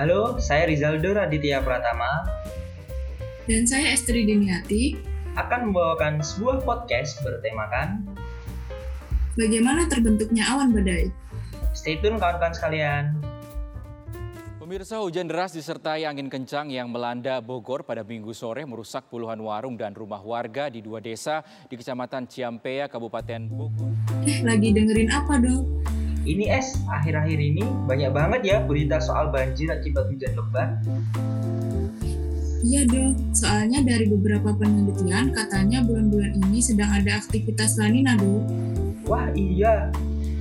Halo, saya Rizaldo Raditya Pratama Dan saya Estri Diniati akan membawakan sebuah podcast bertemakan Bagaimana terbentuknya awan badai. Stay tune kawan-kawan sekalian. Pemirsa hujan deras disertai angin kencang yang melanda Bogor pada minggu sore merusak puluhan warung dan rumah warga di dua desa di Kecamatan Ciampea, Kabupaten Bogor. Eh, lagi dengerin apa dong? Ini es, akhir-akhir ini banyak banget ya berita soal banjir akibat hujan lebat. Iya dong, soalnya dari beberapa penelitian katanya bulan-bulan ini sedang ada aktivitas lanina dong. Wah iya,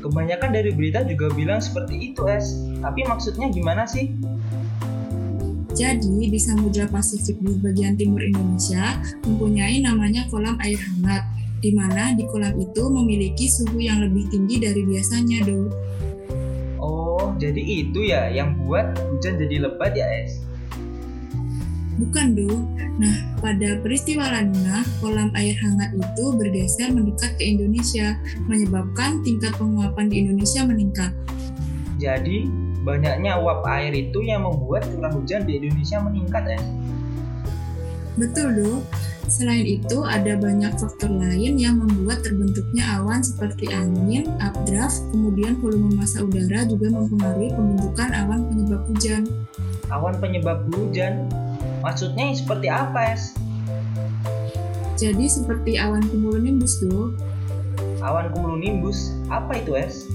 kebanyakan dari berita juga bilang seperti itu es. Tapi maksudnya gimana sih? Jadi di Samudra Pasifik di bagian timur Indonesia mempunyai namanya kolam air hangat, di mana di kolam itu memiliki suhu yang lebih tinggi dari biasanya, Do. Oh, jadi itu ya yang buat hujan jadi lebat ya es? Bukan, Do. Nah, pada peristiwa lanina, kolam air hangat itu bergeser mendekat ke Indonesia, menyebabkan tingkat penguapan di Indonesia meningkat. Jadi, banyaknya uap air itu yang membuat curah hujan di Indonesia meningkat ya? Betul, Do. Selain itu, ada banyak faktor lain yang membuat terbentuknya awan seperti angin, updraft, kemudian volume massa udara juga mempengaruhi pembentukan awan penyebab hujan. Awan penyebab hujan? Maksudnya seperti apa, Es? Jadi seperti awan cumulonimbus, Do. Awan cumulonimbus, apa itu, Es?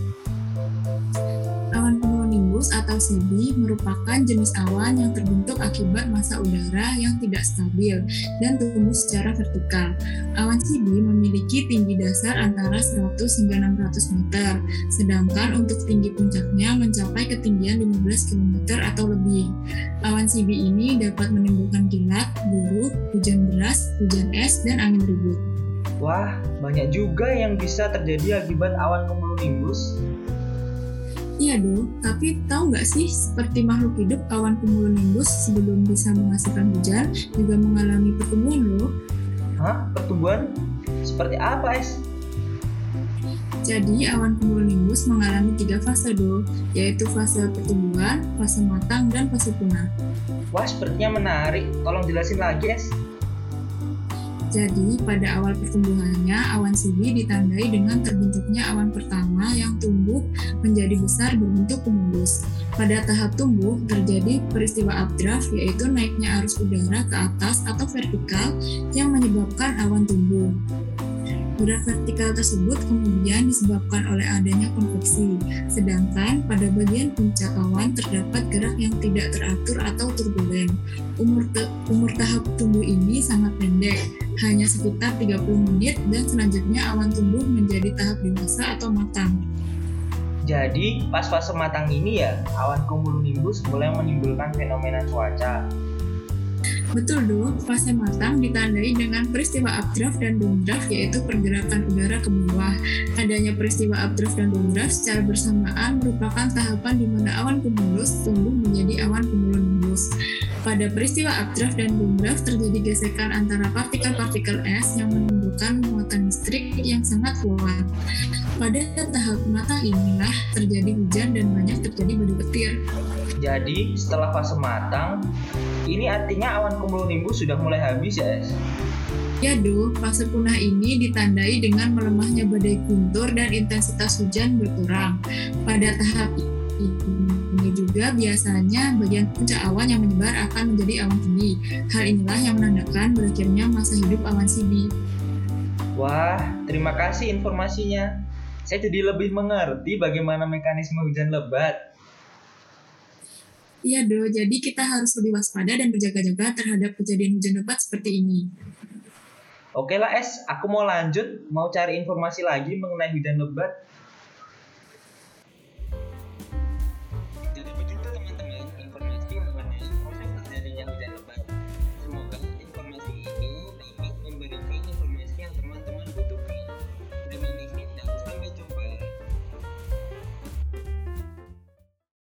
Cumulonimbus atau CB merupakan jenis awan yang terbentuk akibat massa udara yang tidak stabil dan tumbuh secara vertikal. Awan CB memiliki tinggi dasar antara 100 hingga 600 meter, sedangkan untuk tinggi puncaknya mencapai ketinggian 15 km atau lebih. Awan CB ini dapat menimbulkan kilat, buruk, hujan deras, hujan es, dan angin ribut. Wah, banyak juga yang bisa terjadi akibat awan cumulonimbus. Iya dong, tapi tahu nggak sih seperti makhluk hidup awan cumulonimbus sebelum bisa menghasilkan hujan juga mengalami pertumbuhan loh. Hah? Pertumbuhan? Seperti apa, Es? Jadi awan cumulonimbus mengalami tiga fase do, yaitu fase pertumbuhan, fase matang, dan fase punah. Wah, sepertinya menarik. Tolong jelasin lagi, Es. Jadi, pada awal pertumbuhannya, awan CB ditandai dengan terbentuknya awan pertama yang tumbuh menjadi besar berbentuk kumulus. Pada tahap tumbuh, terjadi peristiwa updraft, yaitu naiknya arus udara ke atas atau vertikal yang menyebabkan awan tumbuh. Gerak vertikal tersebut kemudian disebabkan oleh adanya konveksi, sedangkan pada bagian puncak awan terdapat gerak yang tidak teratur atau turbulen. Umur, te- umur tahap tumbuh ini sangat pendek, hanya sekitar 30 menit dan selanjutnya awan tumbuh menjadi tahap dewasa atau matang. Jadi, pas fase matang ini ya, awan cumulonimbus mulai menimbulkan fenomena cuaca. Betul dong, fase matang ditandai dengan peristiwa updraft dan downdraft yaitu pergerakan udara ke bawah. Adanya peristiwa updraft dan downdraft secara bersamaan merupakan tahapan di mana awan cumulus tumbuh menjadi awan cumulonimbus. Pada peristiwa updraft dan downdraft terjadi gesekan antara partikel-partikel es yang menimbulkan muatan listrik yang sangat kuat. Pada tahap matang inilah terjadi hujan dan banyak terjadi badai petir. Jadi, setelah fase matang, ini artinya awan cumulonimbus sudah mulai habis ya, Es? Ya do, fase punah ini ditandai dengan melemahnya badai guntur dan intensitas hujan berkurang. Pada tahap ini juga biasanya bagian puncak awan yang menyebar akan menjadi awan tinggi. Hal inilah yang menandakan berakhirnya masa hidup awan CB. Wah, terima kasih informasinya. Saya jadi lebih mengerti bagaimana mekanisme hujan lebat. Iya do, jadi kita harus lebih waspada dan berjaga-jaga terhadap kejadian hujan lebat seperti ini. Oke lah, Es. Aku mau lanjut. Mau cari informasi lagi mengenai hujan lebat.